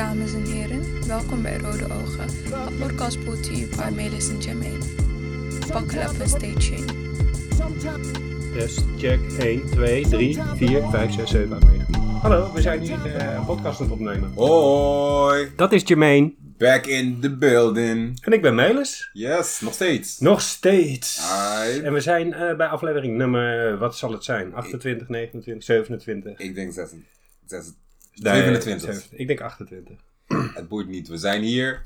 dames en heren. Welkom bij Rode Ogen, een podcast brought to you by Melis en Jermaine. Buckle up and stay tuned. Test, check, 1, 2, 3, 4, 5, 6, 7, 8, 9. Hallo, we zijn hier eh, een podcast aan het opnemen. Hoi, Dat is Jermaine. back in the building. En ik ben Melis. Yes, nog steeds. Nog steeds. Hi. En we zijn eh, bij aflevering nummer, wat zal het zijn? 28, 29, 27? Ik denk 26. Nee, 27. 27. Ik denk 28. Het boeit niet, we zijn hier.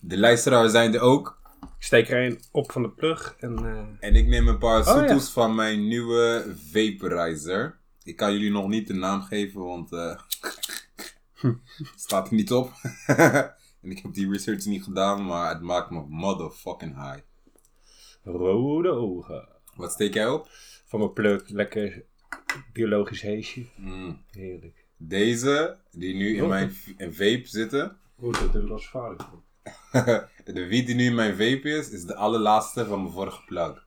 De luisteraars zijn er ook. Ik steek er een op van de plug en... eh, En ik neem een paar Oh, ja. van mijn nieuwe vaporizer. Ik kan jullie nog niet de naam geven, want eh staat er niet op. en ik heb die research niet gedaan, maar het maakt me motherfucking high. rode ogen. Wat steek jij op? Van mijn plug, lekker biologisch heesje. Mm. Heerlijk. Deze, die nu in mijn in vape zitten. Hoe dat is losvaardig. de wiet die nu in mijn vape is, is de allerlaatste van mijn vorige plug.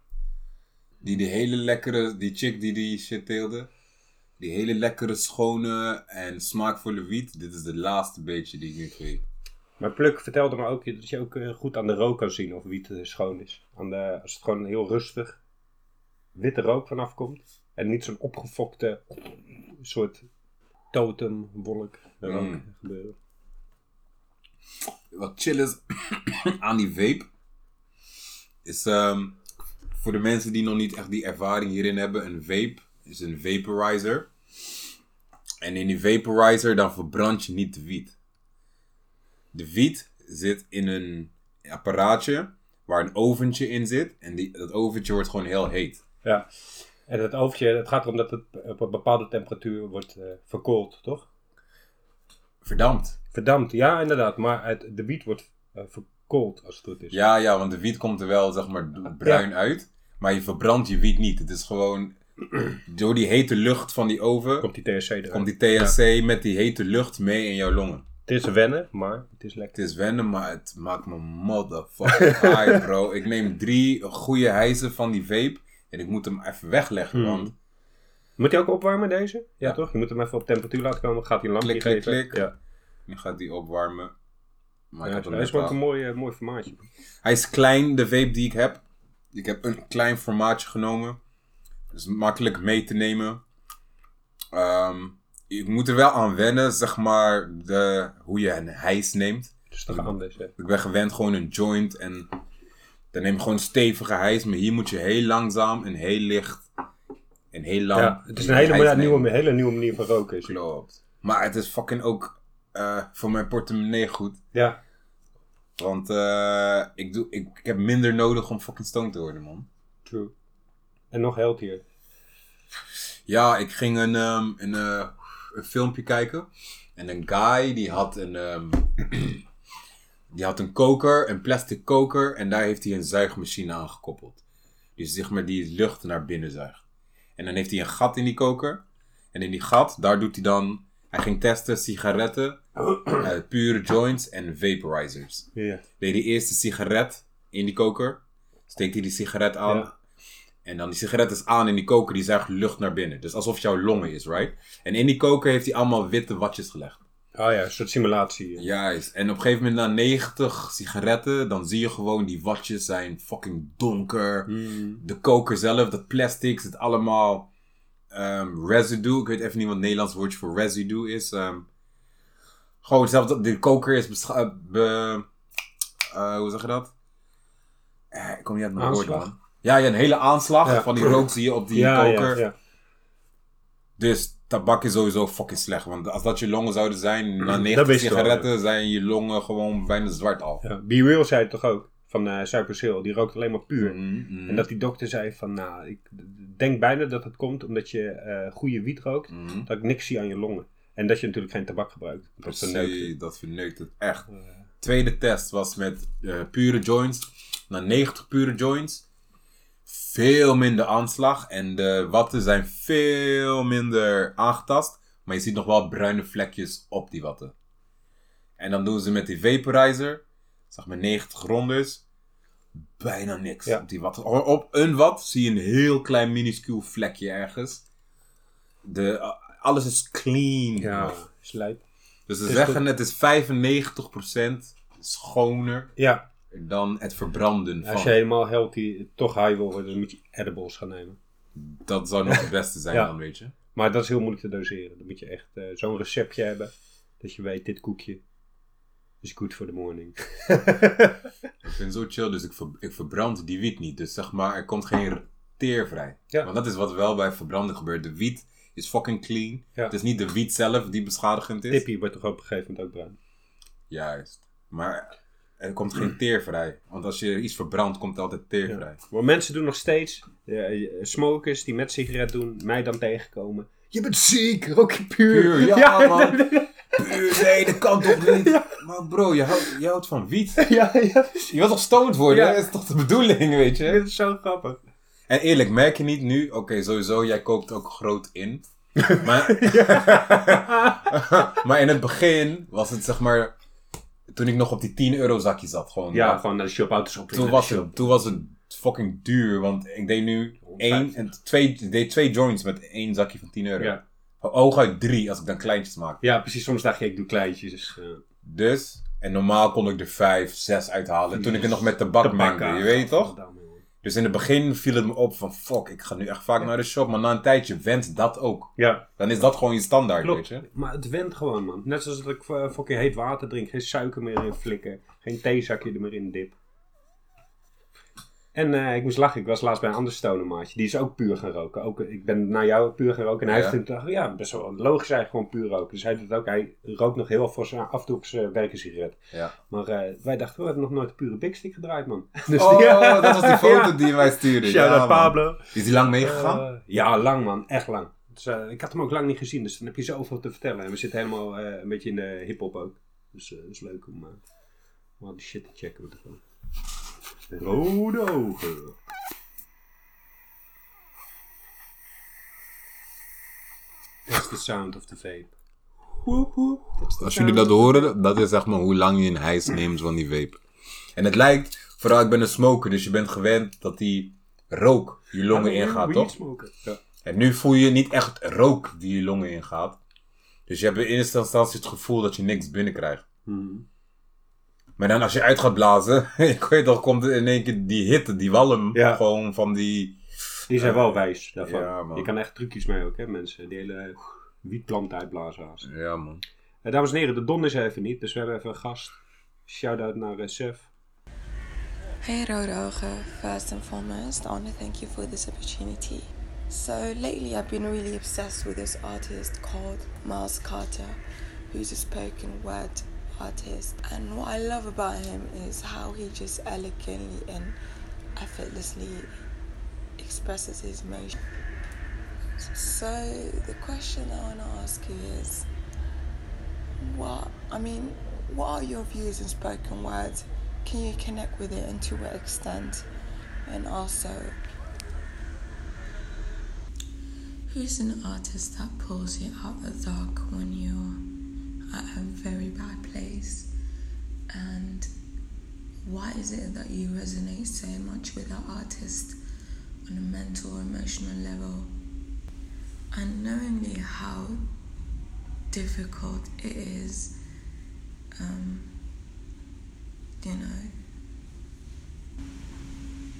Die die hele lekkere, die chick die die shit teelde. Die hele lekkere, schone en smaakvolle wiet. Dit is de laatste beetje die ik nu vape. Maar Pluk vertelde me ook dat je ook eh, goed aan de rook kan zien of wiet eh, schoon is. Aan de, als het gewoon heel rustig witte rook vanaf komt. En niet zo'n opgefokte soort totemwolk rook Mm. gebeuren. Wat chill is aan die vape. Is ehm, voor de mensen die nog niet echt die ervaring hierin hebben. Een vape is een vaporizer. En in die vaporizer dan verbrand je niet de wiet. De wiet zit in een apparaatje waar een oventje in zit. En die, dat oventje wordt gewoon heel heet. Ja. En het oventje, het gaat erom dat het op een bepaalde temperatuur wordt eh verkoold, toch? Verdampt. Verdampt, ja inderdaad. Maar het, de wiet wordt eh, verkoold als het goed is. Ja, ja, want de wiet komt er wel zeg maar bruin uit. Maar je verbrandt je wiet niet. Het is gewoon door die hete lucht van die oven. Komt die THC eruit. komt die THC met die hete lucht mee in jouw longen. Het is wennen, maar het is lekker. Het is wennen, maar het maakt me motherfucking high, bro. Ik neem drie goede hijzen van die vape en ik moet hem even wegleggen, Hmm. want Moet hij ook opwarmen deze? Ja, Ja. toch? Je moet hem even op temperatuur laten komen. Gaat hij een lampje Klik, klik, geven? klik. Ja. nu gaat die opwarmen. Maar Ja, hij is ook een mooi, mooi formaatje. Hij is klein, de vape die ik heb. Ik heb een klein formaatje genomen. Dus makkelijk mee te nemen. Ehm, ik moet er wel aan wennen, zeg maar, de, hoe je een hijs neemt. Dus toch anders, hè? Ik ben gewend gewoon een joint en dan neem je gewoon stevige hijs. Maar hier moet je heel langzaam en heel licht en heel lang. Ja, het is een hele, ja, nemen. nieuwe, hele nieuwe manier van roken. Is. Klopt. Maar het is fucking ook eh, voor mijn portemonnee goed. Ja, Want eh, ik, doe, ik, ik heb minder nodig om fucking stoned te worden, man. true. En nog healthier. Ja, ik ging een, ehm, een, eh, een filmpje kijken. En een guy die had een, ehm, die had een koker, een plastic koker. En daar heeft hij een zuigmachine aan gekoppeld. Dus zeg maar die lucht naar binnen zuigt. En dan heeft hij een gat in die koker. En in die gat, daar doet hij dan... Hij ging testen sigaretten, eh, pure joints en vaporizers. Ja. deed die eerste sigaret in die koker. Steekt hij die sigaret aan. En dan die sigaret is aan in die koker, die zuigt lucht naar binnen. Dus alsof jouw longen is, right? En in die koker heeft hij allemaal witte watjes gelegd. Oh ja, een soort simulatie. Juist. En op een gegeven moment na 90 sigaretten, dan zie je gewoon die watjes zijn fucking donker. Hmm. De koker zelf, dat plastic, zit allemaal ehm, residue. Ik weet even niet wat het Nederlands woordje voor residue is. Ehm, gewoon zelfs de koker is bescha- be, eh, hoe zeg je dat? Eh, ik kom niet uit mijn man. Ja, ja, een hele aanslag Ja. van die rook zie je op die ja, koker. ja, ja. Dus tabak is sowieso fucking slecht. Want als dat je longen zouden zijn, na Dat 90 wist je al, sigaretten zijn je longen gewoon bijna zwart al. ja. Be Real zei het toch ook? Van eh Cypress Hill. Die rookt alleen maar puur. Mm, mm, En dat die dokter zei van, nou, ik denk bijna dat het komt omdat je eh, goede wiet rookt. mm. Dat ik niks zie aan je longen. En dat je natuurlijk geen tabak gebruikt. Dat verneukt het. Precies, dat verneukt het echt. Tweede test was met eh, pure joints. Na 90 pure joints. Veel minder aanslag. En de watten zijn veel minder aangetast. Maar je ziet nog wel bruine vlekjes op die watten. En dan doen ze met die vaporizer. Zeg maar 90 rondes. Bijna niks Ja. op die watten. Op een wat zie je een heel klein minuscuul vlekje ergens. De, alles is clean. ja, slijp. Dus ze Dus zeggen het is 95% schoner Ja, dan het verbranden als je van. helemaal healthy, toch high wil worden, dan moet je edibles gaan nemen. Dat zou nog het beste zijn Ja. dan, weet je. Maar dat is heel moeilijk te doseren. Dan moet je echt eh, zo'n receptje hebben. Dat je weet, dit koekje is goed voor de morning. Ik ben zo chill, dus ik, ver- ik verbrand die wiet niet. Dus zeg maar, er komt geen teer vrij. Ja. Want dat is wat wel bij verbranden gebeurt. De wiet is fucking clean. Ja. Het is niet de wiet zelf die beschadigend is. Tippie wordt toch op een gegeven moment ook bruin. Juist. Maar er komt geen teer vrij. Want als je iets verbrandt, komt er altijd teer vrij. Maar mensen doen nog steeds, eh, smokers die met sigaret doen, mij dan tegenkomen. Je bent ziek, rook je puur. Puur, ja, man. Puur, nee, dat kan toch niet? Maar bro, je houdt, je houdt van wiet. ja. Je wilt toch stoned worden? Ja. Dat is toch de bedoeling, weet je? Dit is zo grappig. En eerlijk, merk je niet nu... Oké, sowieso, jij koopt ook groot in. Maar, maar in het begin was het zeg maar... Toen ik nog op die 10 euro zakje zat. Gewoon, Ja, gewoon naar de shop, auto's op. toen, was het, toen was het fucking duur. Want ik deed nu één en twee, ik deed twee joints met één zakje van 10 euro. Ja. Hooguit drie als ik dan kleintjes maak. ja, precies. Soms dacht je, ik doe kleintjes. Dus, eh, Dus, en normaal kon ik er vijf, zes uithalen. Toen ik het nog met tabak pakken. mengde, je weet toch? Dus in het begin viel het me op van fuck, ik ga nu echt vaak naar de shop. Maar na een tijdje went dat ook. Ja, Dan is dat gewoon je standaard, klopt. weet je. Maar het went gewoon, man. Net zoals dat ik fucking heet water drink. Geen suiker meer in flikken. Geen theezakje er meer in dip. En eh, ik moest lachen. Ik was laatst bij een ander stonermaatje. Die is ook puur gaan roken. Ook, ik ben naar jou puur gaan roken. En hij Ja. heeft het ja, best wel logisch eigenlijk gewoon puur roken. Dus hij doet het ook. Hij rookt nog heel voor zijn af en toe op zijn werkensigaret. Ja. Maar eh, wij dachten, we hebben nog nooit een pure big stick gedraaid, man. Dus Oh, die- dat was die foto Ja. die je mij stuurde. Shout ja. Pablo. Is die lang meegegaan? Eh, ja, lang man. Echt lang. Dus, eh, ik had hem ook lang niet gezien, dus dan heb je zoveel te vertellen. En we zitten helemaal eh, een beetje in de hip-hop ook. Dus eh, dat is leuk om, eh, om al die shit te checken. Wat er gewoon. Rode ogen. That's the sound of the vape. Woep, woep. Als jullie dat horen, dat is zeg maar hoe lang je een hijs neemt van die vape. En het lijkt, vooral ik ben een smoker, dus je bent gewend dat die rook je longen ingaat, toch? smoken. Ja. En nu voel je niet echt rook die je longen ingaat. Dus je hebt in eerste instantie het gevoel dat je niks binnenkrijgt. Mhm. Maar dan als je uit gaat blazen, ik weet toch, komt in één keer die hitte, die walm Ja. gewoon van die... Die zijn wel wijs daarvan. Ja, man. je kan echt trucjes mee ook, hè, mensen. Die hele wietplant uitblazen haast. Ja man. Eh, dames en heren, de Don is er even niet, dus we hebben even een gast. Shout-out naar uh, Sef. Hey Rodoge, first and foremost, I want to thank you for this opportunity. So lately I've been really obsessed with this artist called Miles Carter, who's a spoken word artist. And what I love about him is how he just elegantly and effortlessly expresses his emotion. So the question I want to ask you is, what I mean, what are your views in spoken words? Can you connect with it and to what extent? And also, who's an artist that pulls you out the dark when you're at a very bad place? And why is it that you resonate so much with that artist on a mental or emotional level? And knowingly how difficult it is, um, you know.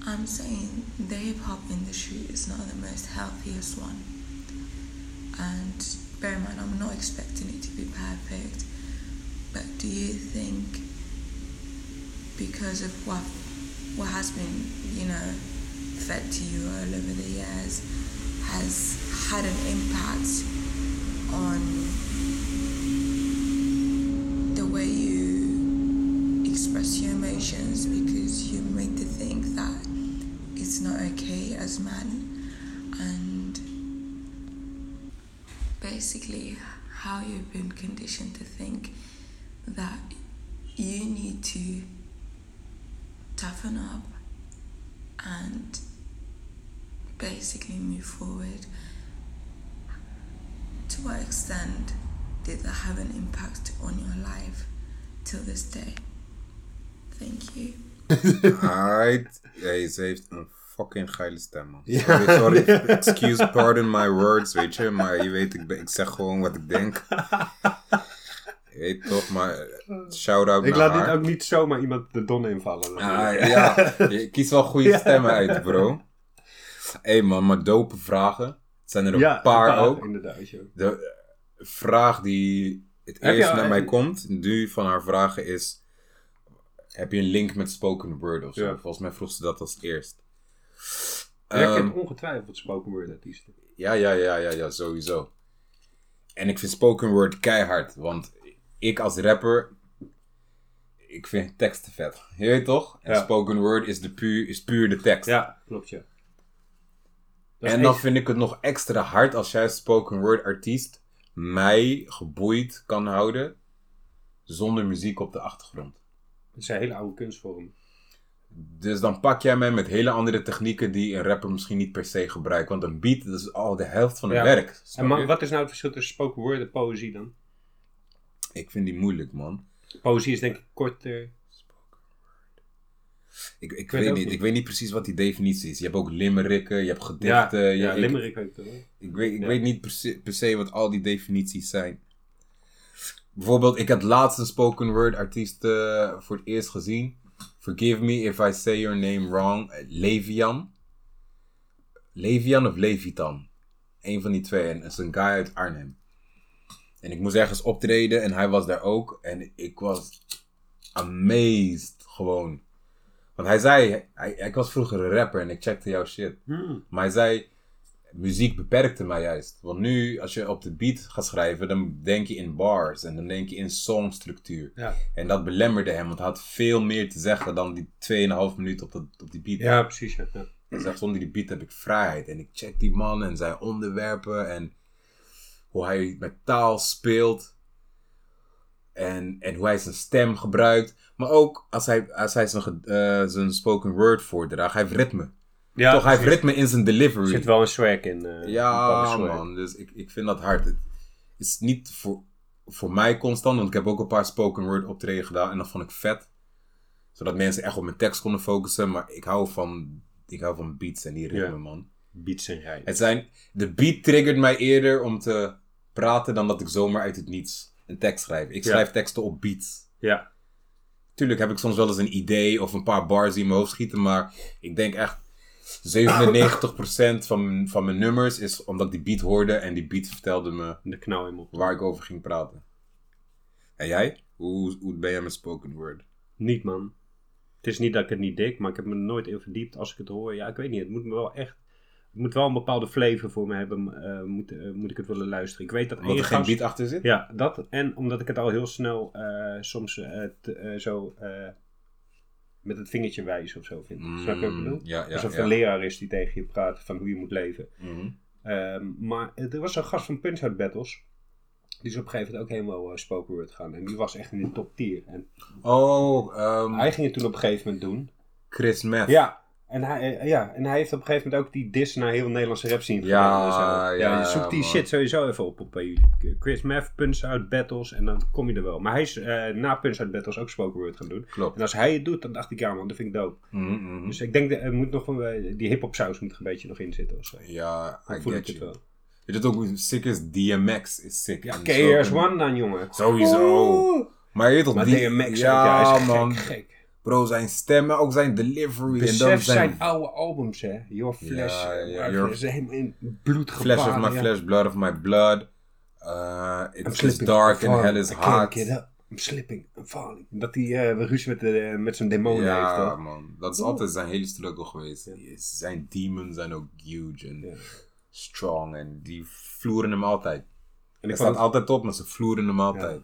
I'm saying the hip hop industry is not the most healthiest one. And bear in mind, I'm not expecting it to be perfect. But do you think because of what what has been, you know, fed to you all over the years has had an impact on the way you express your emotions? Because you're made to think that it's not okay as man and basically how you've been conditioned to think that you need to toughen up and basically move forward. To what extent did that have an impact on your life till this day? Thank you. Alright. Hey, ze heeft een fucking geile stem, man. Sorry, sorry. Excuse, pardon my words, weet je. Maar je weet, ik, ben, ik zeg gewoon wat ik denk. weet toch, maar shout-out Ik naar laat haar. dit ook niet zomaar iemand de don invallen. Ah, ja, je kiest wel goede Ja. stemmen uit, bro. Hé hey man, maar dope vragen. Het zijn er een Ja, paar ook. Inderdaad, joh. De vraag die het Heb eerst al- naar mij eh, komt, nu van haar vragen, is... Heb je een link met spoken word of zo? Ja. Volgens mij vroeg ze dat als eerst. Jij Ehm, kent ongetwijfeld spoken word artiesten. ja, ja, ja, ja, ja, sowieso. En ik vind spoken word keihard, want ik als rapper, ik vind teksten vet. Je weet toch? En Ja. spoken word is, de puur, is puur de tekst. Ja, klopt ja. Dat is en dan echt- vind ik het nog extra hard als jij spoken word artiest mij geboeid kan houden zonder muziek op de achtergrond. Het is een hele oude kunstvorm. Dus dan pak jij mij met hele andere technieken die een rapper misschien niet per se gebruikt. Want een beat, dat is al de helft van het Ja. werk. En maar, je? wat is nou het verschil tussen spoken word en poëzie dan? Ik vind die moeilijk, man. Poëzie is denk ik korter. Ik, ik, weet niet. niet. Ik weet niet precies wat die definitie is. Je hebt ook limmerikken, je hebt gedichten. ja, je- ja ik- Limerick ik weet, ik Ja. weet niet per se, per se wat al die definities zijn. Bijvoorbeeld, ik had laatst een spoken word artiest eh, voor het eerst gezien. Forgive me if I say your name wrong. Levian. Levian of Levitan. Eén van die twee. En het is een guy uit Arnhem. En ik moest ergens optreden en hij was daar ook. En ik was amazed gewoon. Want hij zei, hij, ik was vroeger een rapper en ik checkte jouw shit. Hmm. Maar hij zei, muziek beperkte mij juist. Want nu, als je op de beat gaat schrijven, dan denk je in bars en dan denk je in songstructuur. Ja. En dat belemmerde hem, want hij had veel meer te zeggen dan die 2,5 minuten op, dat, op die beat. ja, precies. Ja. Ja. Hij zegt, zonder die beat heb ik vrijheid. En ik check die man en zijn onderwerpen en hoe hij met taal speelt. En, en hoe hij zijn stem gebruikt. Maar ook als hij, als hij zijn, eh, zijn spoken word voordraagt, hij heeft ritme. Ja, Toch, hij heeft ritme in zijn delivery. Er zit wel een swag in. eh, Ja, man. Dus ik, ik vind dat hard. Het is niet voor, voor mij constant, want ik heb ook een paar spoken word optreden gedaan en dat vond ik vet. Zodat mensen echt op mijn tekst konden focussen. Maar ik hou van, ik hou van beats en die ritme, Ja. man. Beats en rijden. Het zijn, de beat triggert mij eerder om te praten dan dat ik zomaar uit het niets een tekst schrijf. Ik Ja. schrijf teksten op beats. Ja. Tuurlijk heb ik soms wel eens een idee of een paar bars die in mijn hoofd schieten, maar ik denk echt 97% van, mijn- van mijn nummers is omdat ik die beat hoorde en die beat vertelde me De in waar ik over ging praten. En jij? Hoe, hoe ben jij met spoken word? Niet, man. Het is niet dat ik het niet dik, maar ik heb me nooit in verdiept als ik het hoor. Ja, ik weet niet. Het moet me wel echt... Het moet wel een bepaalde flavor voor me hebben. eh, moet, eh, moet ik het willen luisteren. Ik weet dat Omdat er geen beat achter zit? Ja, dat. En omdat ik het al heel snel eh, soms zo met het vingertje wijs of zo vind. Snap je wat ik bedoel? Mm, Ja, ja, Alsof ja. een leraar is die tegen je praat van hoe je moet leven. Mhm. Ehm, maar er was een gast van Punch Battles. Die is op een gegeven moment ook helemaal spoken word gaan. En die was echt in de top tier. En Oh, ehm, hij ging het toen op een gegeven moment doen. Chris Meth. Ja. En hij, eh, ja, en hij heeft op een gegeven moment ook die diss naar heel Nederlandse rap scene Ja, gedaan ja, je zoekt die man. shit sowieso even op op eh, YouTube. Chris Meth, Punch Out Battles en dan kom je er wel. Maar hij is eh, na Punch Out Battles ook spoken word gaan doen. Klopt. En als hij het doet, dan dacht ik, ja man, dat vind ik dope. Mhm, mhm. Dus ik denk, dat er moet nog een, eh, die hip-hop saus moet er een beetje nog in zitten of zo. Ja, Dan I voel ik het wel. Weet je wat ook sick is? DMX is sick. Ja, KRS-One dan, jongen. Sowieso. Oeh. Maar je weet toch, Maar die... DMX, ja, ja, is man. gek. Bro, zijn stem, maar ook zijn delivery. en Besef dan zijn zijn oude albums, hè. Your Flesh. Ja, eh, ja, Your- ze in bloed Flesh of my ja. flesh, blood of my blood. Uh, it's slipping, dark and hell is hot. I'm slipping, I'm falling. Dat hij eh ruzie met, de, met zijn demonen heeft, Ja, man. Dat is altijd zijn hele struggle geweest. Zijn demons zijn ook huge en Ja. strong. En die vloeren hem altijd. En Hij ik staat vond, altijd op, maar ze vloeren hem altijd.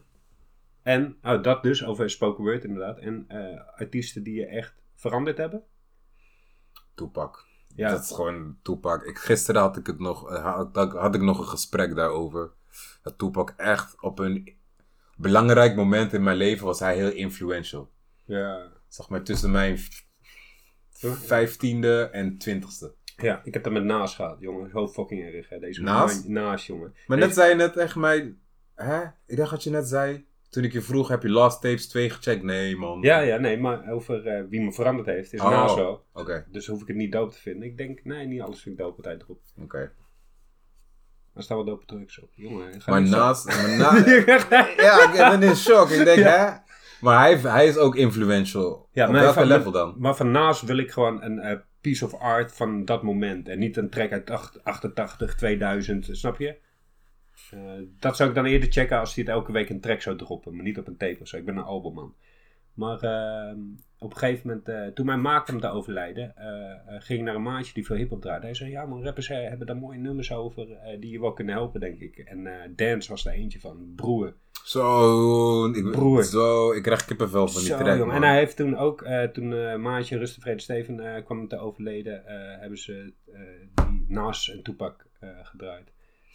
En oh, dat dus, over spoken word inderdaad. En eh, artiesten die je echt veranderd hebben. Tupac. Ja. Dat is gewoon Tupac. Ik, gisteren had ik, het nog, eh, had, ik nog een gesprek daarover. Dat Tupac echt op een belangrijk moment in mijn leven was hij heel influential. Ja. Zeg maar tussen mijn vijftiende en twintigste. Ja, ik heb dat met Naas gehad, jongen. Zo fucking erg, hè. Deze Naas? man- Naas, jongen. Maar net zei je net echt mij... Hè? Ik dacht dat je net zei... Toen ik je vroeg, heb je Last Tapes 2 gecheckt? Nee, man. Ja, ja, nee, maar over eh, wie me veranderd heeft, is Oh. Naas wel. Oké, Dus hoef ik het niet dope te vinden. Ik denk, nee, niet alles vind ik wat hij erop. oké. Daar staan wel dope drugs op. Jongen, ga Maar zo- naast... Maar na, ja, ik ben in shock. Ik denk, hè? Maar hij, hij is ook influential. Ja, Op welke van- level dan? Maar van naast wil ik gewoon een eh, piece of art van dat moment. En niet een track uit acht- 88, 2000, snap je? Eh, dat zou ik dan eerder checken als hij het elke week een track zou droppen. Maar niet op een tape of zo. Ik ben een albumman. Maar eh, op een gegeven moment, eh, toen mijn maat hem te overlijden, eh, ging ik naar een maatje die veel hip-hop draaide. Hij zei: Ja, man, rappers hebben daar mooie nummers over die je wel kunnen helpen, denk ik. En Dance was daar eentje van, broer. Zo, ik, Broer. zo, ik krijg kippenvel van die track. En hij heeft toen ook, eh, toen eh Maatje Rust en Vrede Steven eh, kwam te overleden, hebben ze die Nas en Tupac eh, gedraaid.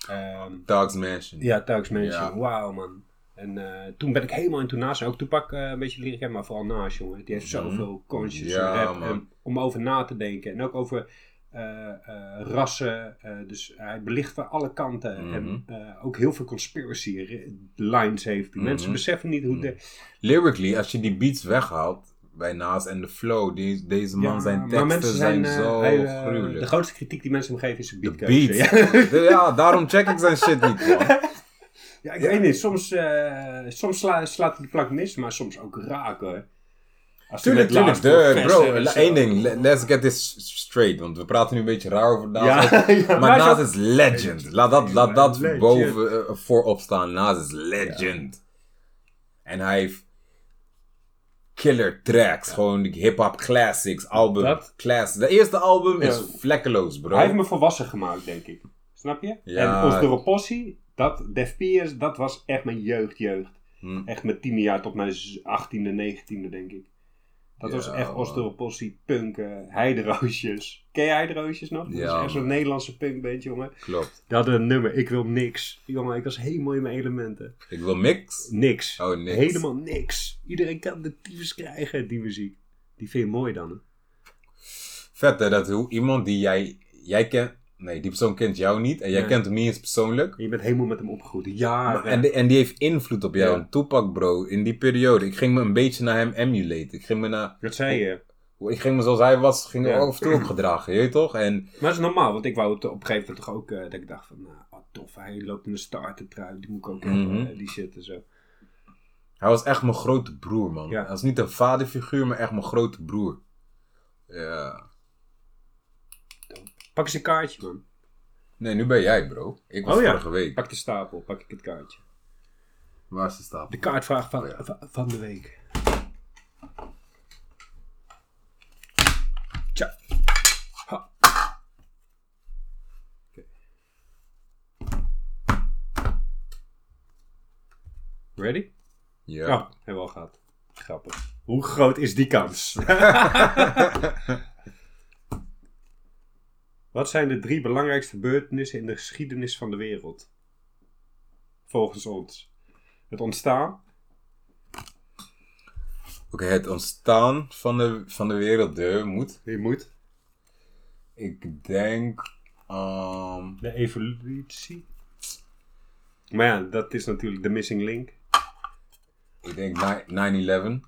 Ehm, Dogs Mansion. ja, Thuis Mansion. Ja. Wauw, man. En eh, toen ben ik helemaal Nas. En ook Tupac eh, een beetje leren kennen, maar vooral Nas, jongen. Die heeft zoveel conscious Mhm. Ja, rap en om over na te denken. En ook over eh, rassen. dus hij belicht van alle kanten. Mhm. En eh, ook heel veel conspiracy lines heeft. Die Mhm. mensen beseffen niet hoe de... Lyrically, als je die beats weghaalt bij Nas en de flow, die, deze man Ja, zijn maar teksten mensen zijn, eh, zo hij, eh, gruwelijk. De grootste kritiek die mensen hem geven is zijn De beat. Ja. Daarom check ik zijn shit niet, man. Ja, ik weet niet. Soms, eh, soms sla, slaat hij de plank mis, maar soms ook raak hoor. Als Tuurlijk, tuurlijk. De, bro, één ding. le- Let's get this straight. Want we praten nu een beetje raar over Nas. Ja, ja, maar Nas zo- is legend. Laat dat, laat dat Legend. boven voorop staan. Nas is legend. En hij heeft killer tracks. Gewoon hip-hop classics, album Dat- classics. De eerste album is vlekkeloos, bro. Hij heeft me volwassen gemaakt, denk ik. Snap je? Ja. En Osdoro Possi, dat, Def Piers, dat was echt mijn jeugd, jeugd. Hm. Echt mijn tiende jaar tot mijn 18e, 19e, denk ik. Dat was echt man. Osdoro Possi, punk, eh, heideroosjes. Ken je heideroosjes nog? Dat is echt zo'n. Nederlandse punkband, jongen. Klopt. Hadden een nummer, ik wil niks. Jongen, ik was helemaal in mijn elementen. Ik wil mix. Niks. Oh, niks. Helemaal niks. Iedereen kan de tyfus krijgen, die muziek. Die vind je mooi dan? Vet hè, dat hoe iemand die jij, jij kent, nee, die persoon kent jou niet en jij Nee. kent hem niet eens persoonlijk. Je bent helemaal met hem opgegroeid. Ja. Maar- en, die- en die heeft invloed op jou. Ja. Tupac bro, in die periode. Ik ging me een beetje naar hem emulate. Ik ging me naar, Wat zei je? ik ging me zoals hij was, ging Ja. af en toe ook gedragen, je weet toch? En Maar dat is normaal, want ik wou het op een gegeven moment toch ook, eh, dat ik dacht van, nou, wat tof, hij loopt in een startertrui, die moet ik ook hebben, Mhm. eh, die shit en zo. hij was echt mijn grote broer man. Ja. Hij was niet een vaderfiguur, maar echt mijn grote broer. Ja. Pak eens een kaartje, man. Nee, nu ben jij bro. Ik was Oh ja. vorige week. Pak de stapel, pak ik het kaartje. Waar is de stapel? De kaartvraag van, Oh ja. van, de week. Tja. Ha. Ready? Ja. Ja, hebben we al gehad. Grappig. Hoe groot is die kans? Wat zijn de drie belangrijkste gebeurtenissen in de geschiedenis van de wereld? Volgens ons. Het ontstaan. Oké, het ontstaan van de, van de wereld de moet. Je moet. Ik denk. ehm, De evolutie. Maar ja, dat is natuurlijk de missing link. ik denk ni- 9-11.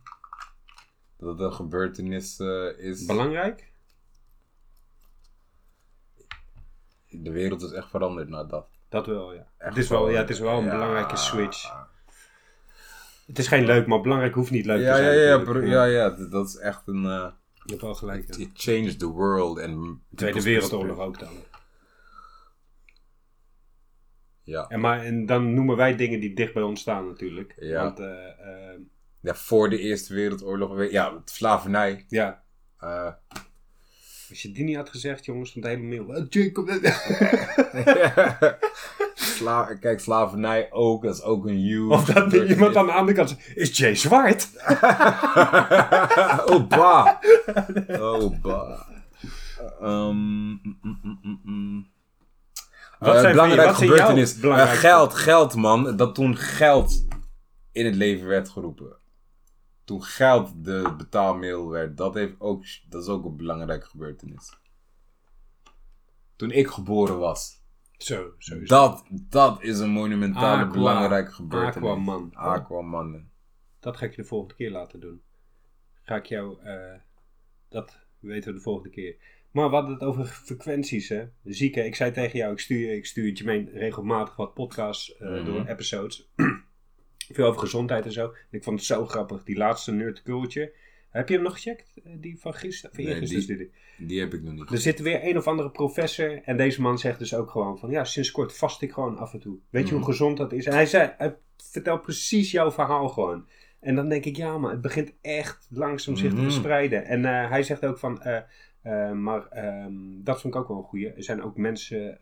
Dat het een gebeurtenis eh, is. Belangrijk? De wereld is echt veranderd na dat. Dat wel, ja. Echt Het is wel, ja, het is wel een Ja. belangrijke switch. Het is geen leuk, maar belangrijk hoeft niet leuk Ja, te ja, zijn. ja, natuurlijk. bro, ja, ja, dat is echt een. eh, Je hebt wel gelijk. ja. it changed the world. En Tweede Wereldoorlog ook dan. Ja. En, maar, en dan noemen wij dingen die dicht bij ons staan natuurlijk. Ja. Want eh, eh, ja, voor de Eerste Wereldoorlog. Ja, slavernij. ja, als je die niet had gezegd, jongens, stond de hele mail. "Eh, Jacob. Sla kijk, slavernij ook. Dat is ook een huge. Of dat er iemand aan de andere kant zegt, is Jay zwart? oh, ba. Oh, ba. Ehm, mm, mm, mm, mm, mm. Wat Eh, zijn belangrijke zijn gebeurtenis. Eh, belangrijkste- geld, geld man. Dat toen geld in het leven werd geroepen. Toen geld de betaalmiddel werd. Dat, heeft ook, dat is ook een belangrijke gebeurtenis. Toen ik geboren was. Zo, zo Dat, dat is een monumentale Aqua- belangrijke gebeurtenis. Aquaman. Aquaman. Dat ga ik je de volgende keer laten doen. Ga ik jou, eh, dat weten we de volgende keer. Maar we hadden het over frequenties, hè. Zieken. Ik zei tegen jou, ik stuur, ik stuur Jermaine regelmatig wat podcasts eh, Mhm. door episodes. Veel over gezondheid en zo. Ik vond het zo grappig, die laatste nerd cultje. Heb je hem nog gecheckt? Eh, Die van gisteren? Van Nee, die-? Die heb ik nog niet. Er zit weer een of andere professor. En deze man zegt dus ook gewoon van... Ja, sinds kort vast ik gewoon af en toe. Weet je Mhm. hoe gezond dat is? En hij zei... Hij vertelt precies jouw verhaal gewoon. En dan denk ik... Ja, maar het begint echt langzaam zich te Mhm. verspreiden. En eh, hij zegt ook van... eh, maar ehm, dat vond ik ook wel een goeie. Er zijn ook mensen...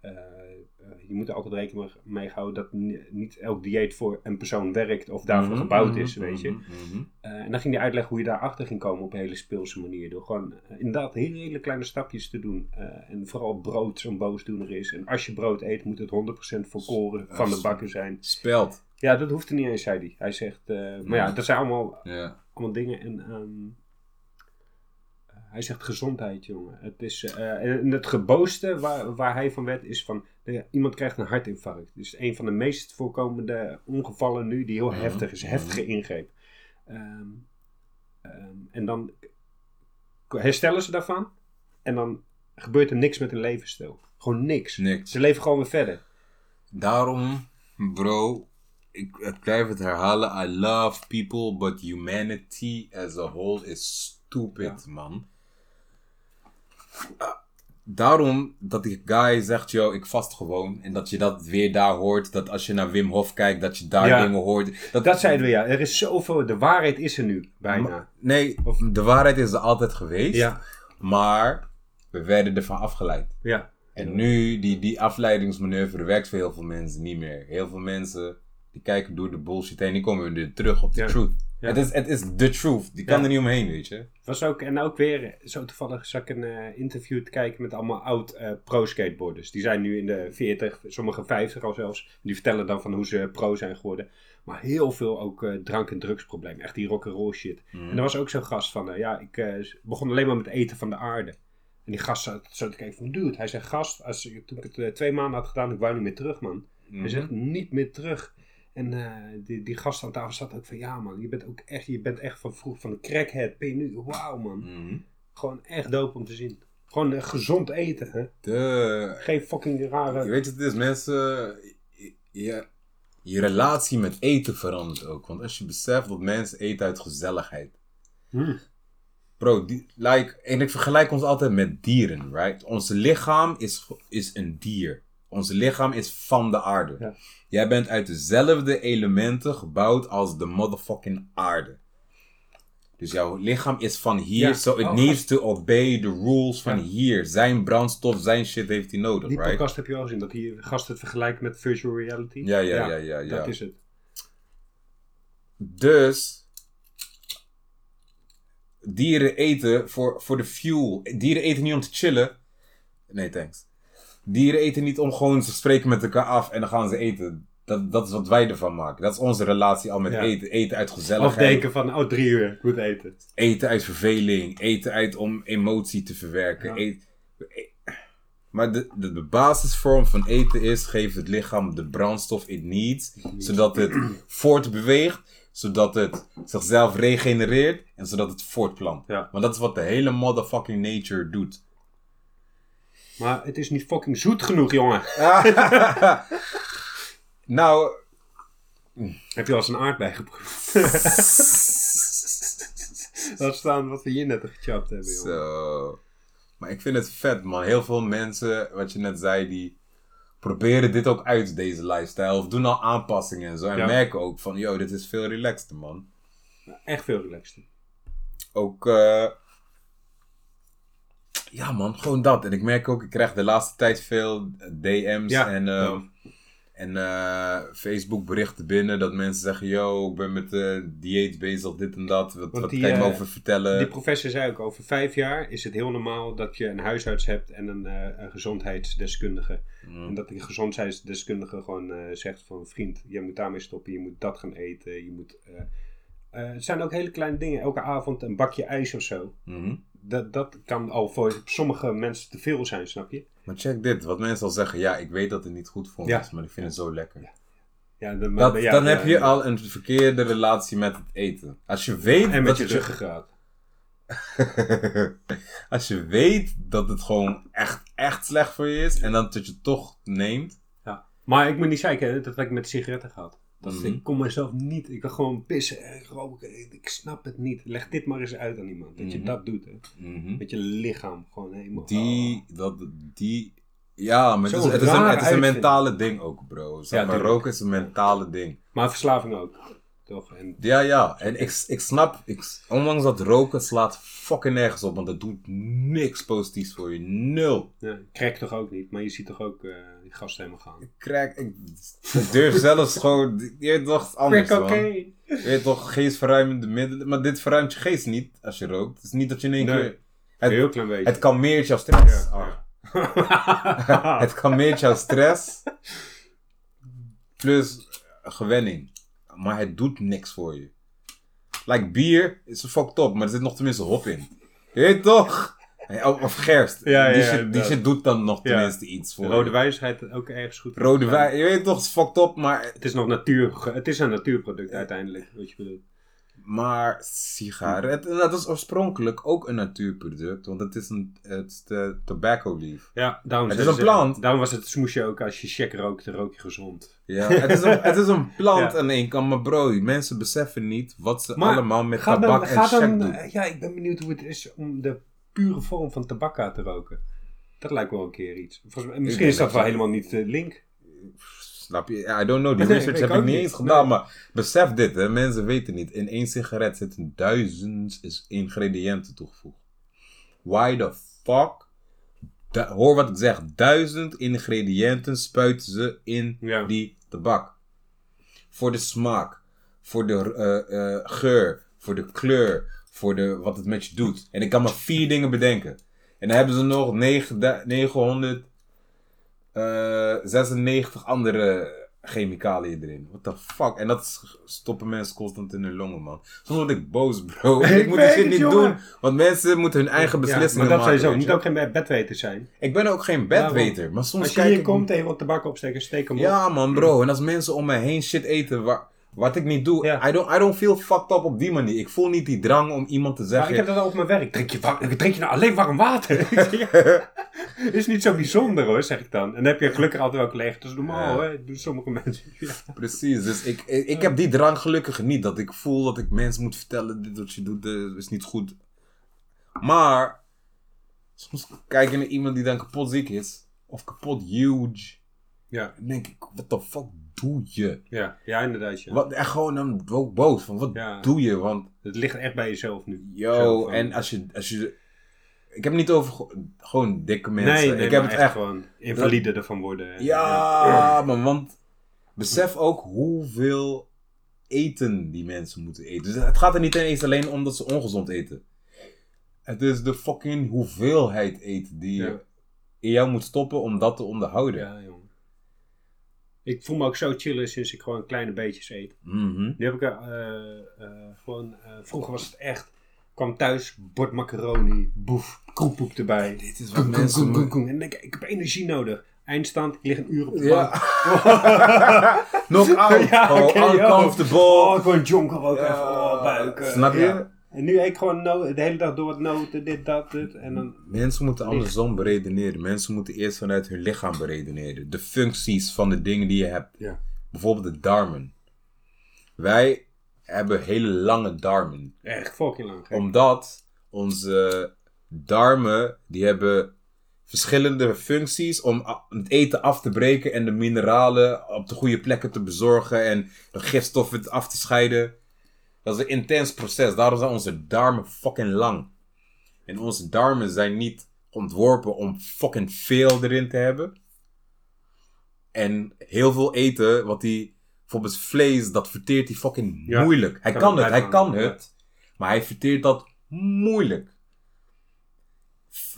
je moet er altijd rekening mee houden... dat ni- niet elk dieet voor een persoon werkt... of daarvoor Mhm, gebouwd mhm, is, weet je. mhm. Eh, en dan ging hij uitleggen hoe je daarachter ging komen op een hele speelse manier. Door gewoon eh, inderdaad hele, hele kleine stapjes te doen. Eh, en vooral brood zo'n boosdoener is. En als je brood eet, moet het 100% volkoren van de bakken zijn. Speld. Ja, dat hoeft er niet eens, zei hij. Hij zegt, maar ja, dat zijn allemaal, Ja. allemaal dingen. En ehm, eh, hij zegt gezondheid, jongen. Het is, en het geboosste waar, waar hij van werd is van, iemand krijgt een hartinfarct. Dus een van de meest voorkomende ongevallen nu, die heel heftig is. Heftige ingreep. Ehm, ehm, en dan herstellen ze daarvan. En dan gebeurt er niks met hun levensstijl. Gewoon niks. Niks. Ze leven gewoon weer verder. Daarom, bro, ik, ik blijf het herhalen. I love people, but humanity as a whole is stupid, man. Daarom dat die guy zegt, yo, ik vast gewoon. En dat je dat weer daar hoort. Dat als je naar Wim Hof kijkt, dat je daar Ja. dingen hoort. Dat, Dat zeiden we ja. Er is zoveel. De waarheid is er nu bijna. Nee, Of- de waarheid is er altijd geweest. Ja. Maar we werden ervan afgeleid. Ja. En nu, die, die afleidingsmanoeuvre werkt voor heel veel mensen niet meer. Heel veel mensen, die kijken door de bullshit heen, die komen weer terug op de Ja. truth. Ja. Het, is, het is the truth. Die kan er niet omheen, weet je. Was ook, en ook weer, zo toevallig zag ik een eh, interview te kijken met allemaal oud eh, pro-skateboarders. Die zijn nu in de 40, sommige 50 al zelfs. Die vertellen dan van hoe ze pro zijn geworden. Maar heel veel ook eh, drank- en drugsproblemen. Echt die rock'n'roll shit. Mhm. En er was ook zo'n gast van, ja, ik begon alleen maar met eten van de aarde. En die gast zat zo te kijken van, dude, hij zegt, gast, als, toen ik het twee maanden had gedaan, ik wou niet meer terug, man. Mhm. Hij zegt, niet meer terug. En eh, die, die gast aan tafel zat ook van, ja man, je bent ook echt, je bent echt van vroeg, van de crackhead, ben je nu, wauw man. Mhm. Gewoon echt dope om te zien. Gewoon eh, gezond eten, hè. De, Geen fucking je rare... weet het is, mensen, je, je, je relatie met eten verandert ook. Want als je beseft dat mensen eten uit gezelligheid. Hmm. Bro, die, like, en ik vergelijk ons altijd met dieren, right? Ons lichaam is, is een dier. Ons lichaam is van de aarde. Ja. Jij bent uit dezelfde elementen gebouwd als de motherfucking aarde. Dus jouw lichaam is van hier, Ja. so it Oh, needs to obey the rules van hier. Zijn brandstof, zijn shit heeft hij nodig, Die right? podcast heb je wel gezien, dat die gast het vergelijkt met virtual reality. Ja, ja, ja, ja, ja. Dat is het. Dus dieren eten voor, voor de fuel. Dieren eten niet om te chillen. Nee, thanks. Dieren eten niet om gewoon te spreken met elkaar af en dan gaan ze eten. Dat, dat is wat wij ervan maken. Dat is onze relatie al met Ja. eten. Eten uit Of gezelligheid. denken van, oh drie uur, goed eten. Eten uit verveling. Eten uit om emotie te verwerken. Ja. Eet- maar de, de, de basisvorm van eten is: geef het lichaam de brandstof it needs. Zodat het voortbeweegt. Zodat het zichzelf regenereert. En zodat het voortplant. Ja. Want dat is wat de hele motherfucking nature doet. Maar het is niet fucking zoet genoeg, jongen. nou, Heb je al eens een aardbei geproefd? Laat staan wat we hier net gechapt hebben, jongen. Zo. Maar ik vind het vet, man. Heel veel mensen, wat je net zei, die proberen dit ook uit, deze lifestyle. Of doen al aanpassingen en zo. En Ja. merken ook van, yo, dit is veel relaxter, man. Echt veel relaxter. Ook, eh, ja, man, gewoon dat. En ik merk ook, ik krijg de laatste tijd veel DM's Ja. en, eh, Ja. en eh, Facebook berichten binnen. Dat mensen zeggen, yo, ik ben met eh dieet bezig, dit en dat. Wat, wat die, kan je me eh, over vertellen? Die professor zei ook, over vijf jaar is het heel normaal dat je een huisarts hebt en een, een gezondheidsdeskundige. Mm. En dat die gezondheidsdeskundige gewoon zegt van vriend, je moet daarmee stoppen, je moet dat gaan eten, je moet... eh, het zijn ook hele kleine dingen, elke avond een bakje ijs of zo. Mhm. Dat, dat kan al voor sommige mensen te veel zijn, snap je? Maar check dit, wat mensen al zeggen, ja, ik weet dat het niet goed voor Ja. is, maar ik vind het zo lekker. Ja, de, Dat, ja, dan heb je al een verkeerde relatie met het eten. Als je weet En met dat je ruggengraat. Als je weet dat het gewoon echt, echt slecht voor je is en dan dat je het toch neemt. Ja. Maar ik moet niet zeggen, dat heb ik met sigaretten gehad. Dat Mhm. Ik kon mezelf niet, ik kan gewoon pissen en roken. Ik, ik snap het niet. Leg dit maar eens uit aan iemand. Dat je Mhm. dat doet, hè. Mhm. Met je lichaam gewoon helemaal. Die, dat, die, ja, maar het is, het is een, het is een mentale ding ook, bro. Zeg Ja, maar, roken is een mentale ding. Maar verslaving ook. Toch? En, Ja, ja. En ik, ik snap, ik, ondanks dat roken slaat fucking nergens op, want het doet niks positiefs voor je. Nul. ja, crack toch ook niet. Maar je ziet toch ook eh, die gasten helemaal gaan. Ik krijg, ik, durf zelfs gewoon, je is anders, man. Je weet toch, geestverruimende middelen. Maar dit verruimt je geest niet als je rookt. Het is niet dat je in één Nee. keer... Het, heel klein beetje. het kalmeert jouw stress. Ja, Ah. Het kalmeert jouw stress. Plus eh, Maar het doet niks voor je. Like bier is fucked up, maar er zit nog tenminste hop in. Je weet toch? Of, of gerst. Ja, die, ja, shit, die shit doet dan nog tenminste iets voor De rode wijsheid ook ergens goed. Rode wijn. Je weet toch, het is fucked up, maar Het is nog natuur. Het is een natuurproduct uiteindelijk. Wat je bedoelt. Maar sigaren, dat is oorspronkelijk ook een natuurproduct, want het is een het is de tobacco leaf. Ja, daarom Het is een plant. Daarom was het smoesje ook als je check rookt, dan rook je gezond. Ja, het is een, het is een plant Ja. aan één kant, maar bro, mensen beseffen niet wat ze Maar allemaal met tabak dan, en check doen. ja, ik ben benieuwd hoe het is om de pure vorm van tabakka te roken. Dat lijkt me wel een keer iets. Volgens misschien is dat wel helemaal niet de link. Snap je? I don't know, die research heb ik niet eens gedaan, maar besef dit, hè, mensen weten niet. In één sigaret zitten duizend ingrediënten toegevoegd. Why the fuck? Du- hoor wat ik zeg, duizend ingrediënten spuiten ze in Ja. die tabak. Voor de smaak, voor de eh, eh, geur, voor de kleur, voor de, wat het met je doet. En ik kan maar vier dingen bedenken. En dan hebben ze nog 900 eh 96 andere chemicaliën erin. What the fuck? En dat stoppen mensen constant in hun longen, man. Soms word ik boos, bro. ik, Ik moet weet shit niet jongen. doen. Want mensen moeten hun eigen Ja, beslissingen maar dat maken. sowieso. weet Moet je. ook geen bedweter zijn. Ik ben ook geen bedweter, maar soms Als je kijk hier ik... komt en je wat tabak opsteken, steek hem op. Ja, man, bro. En als mensen om me heen shit eten waar, wat ik niet doe, Ja. I, don't, I don't feel fucked up op die manier. Ik voel niet die drang om iemand te Maar zeggen... ik heb dat al op mijn werk. Drink je, drink je nou alleen warm water? Is niet zo bijzonder hoor, zeg ik dan. En dan heb je gelukkig altijd wel collega's. Dat is normaal Ja. hè, doen sommige mensen. Ja. Precies, dus ik, ik, ik heb die drang gelukkig niet. Dat ik voel dat ik mensen moet vertellen, dit wat je doet is niet goed. Maar, soms kijk je naar iemand die dan kapot ziek is. Of kapot huge. Ja, Dan denk ik, wat the fuck doe je? ja, ja inderdaad. Ja. Wat, en gewoon dan ook boos van, wat Ja. doe je? Want, Het ligt echt bij jezelf nu. yo, en als je, als je... Ik heb het niet over ge- gewoon dikke mensen. Nee, nee ik heb het echt echt gewoon invalide ervan worden. Ja, maar want besef ook hoeveel eten die mensen moeten eten. Dus het gaat er niet eens alleen om dat ze ongezond eten. Het is de fucking hoeveelheid eten die je in jou moet stoppen om dat te onderhouden. Ja, jongen. Ik voel me ook zo chillen sinds ik gewoon kleine beetjes eet. Mhm. Nu heb ik er eh, eh, gewoon... eh, vroeger was het echt... kwam thuis, bord macaroni, boef, kroephoek erbij. Dit is wat Koen, mensen koen, koen. En denk ik, ik heb energie nodig. Eindstand, ik lig een uur op de Ja. bank. Knock-out. Ja, gewoon oké, joh. uncomfortable. Oh, gewoon jonker ook Ja. even. Oh, buiken. Snap je? En nu eet ik gewoon no- de hele dag door het noten, dit, dat, dit. En dan... Mensen moeten andersom beredeneren. Mensen moeten eerst vanuit hun lichaam beredeneren. De functies van de dingen die je hebt. Ja. Bijvoorbeeld de darmen. Wij hebben hele lange darmen. Echt fucking lang. gek. Omdat onze darmen, die hebben verschillende functies om het eten af te breken en de mineralen op de goede plekken te bezorgen en de gifstoffen af te scheiden. Dat is een intens proces. Daarom zijn onze darmen fucking lang. En onze darmen zijn niet ontworpen om fucking veel erin te hebben. En heel veel eten, wat die, bijvoorbeeld vlees, dat verteert hij fucking Ja, moeilijk. Hij kan kan het hij kan het. Maar hij verteert dat moeilijk.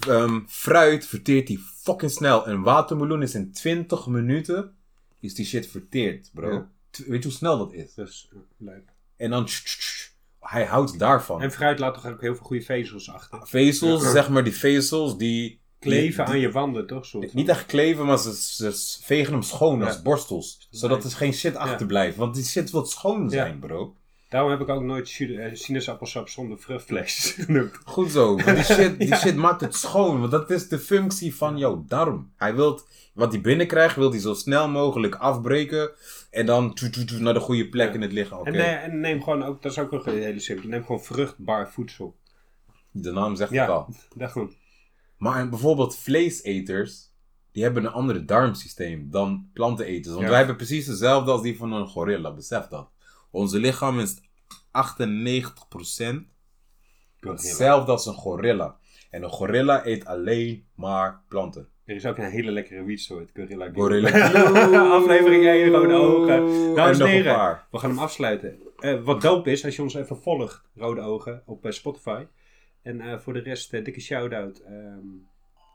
Ehm, fruit verteert hij fucking snel. Een watermeloen is in 20 minuten, is die shit verteerd, bro. Ja. Weet je hoe snel dat is? Dus, eh, leuk. En dan, tsch, tsch, tsch, hij houdt daarvan. En fruit laat toch ook heel veel goede vezels achter. vezels, Ja. zeg maar, die vezels, die... Kleven die- aan je wanden, toch? Soort van. Niet echt kleven, maar ze, ze vegen hem schoon Ja. als borstels. Zodat er geen shit achterblijft. Want die shit wil schoon zijn, bro. Daarom heb ik ook nooit eh, sinaasappelsap zonder vruchtvlees genoemd. Goed zo, want die shit, die shit maakt het schoon. Want dat is de functie van jouw darm. Hij wil wat hij binnenkrijgt, wil hij zo snel mogelijk afbreken. En dan naar de goede plek Ja. in het lichaam. Oké, En, en neem gewoon ook, dat is ook een hele simpele, neem gewoon vruchtbaar voedsel. de naam zegt Ja. het al. Daarom. Maar en bijvoorbeeld vleeseters, die hebben een andere darmsysteem dan planteneters. Want Ja. wij hebben precies hetzelfde als die van een gorilla, besef dat. Onze lichaam is 98% hetzelfde als een gorilla. En een gorilla eet alleen maar planten. Er is ook een hele lekkere wietsoort, Gorilla. Gorilla. Aflevering 1, Rode Ogen. En Dames en heren, we gaan hem afsluiten. Eh, wat dope is, als je ons even volgt, Rode Ogen, op eh, Spotify. En eh, voor de rest, dikke shout-out ehm,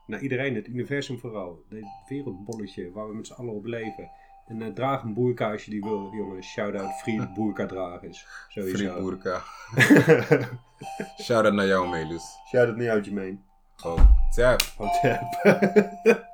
naar iedereen, het universum vooral. Het wereldbolletje waar we met z'n allen op leven. En eh, draag een boerka als je die wil, jongens. Shout-out, free boerka dragers. Vriend Sowieso. Boerka. Shout-out naar jou, Melus. shout-out naar jou, Jermaine. Oh, tap. Hotep.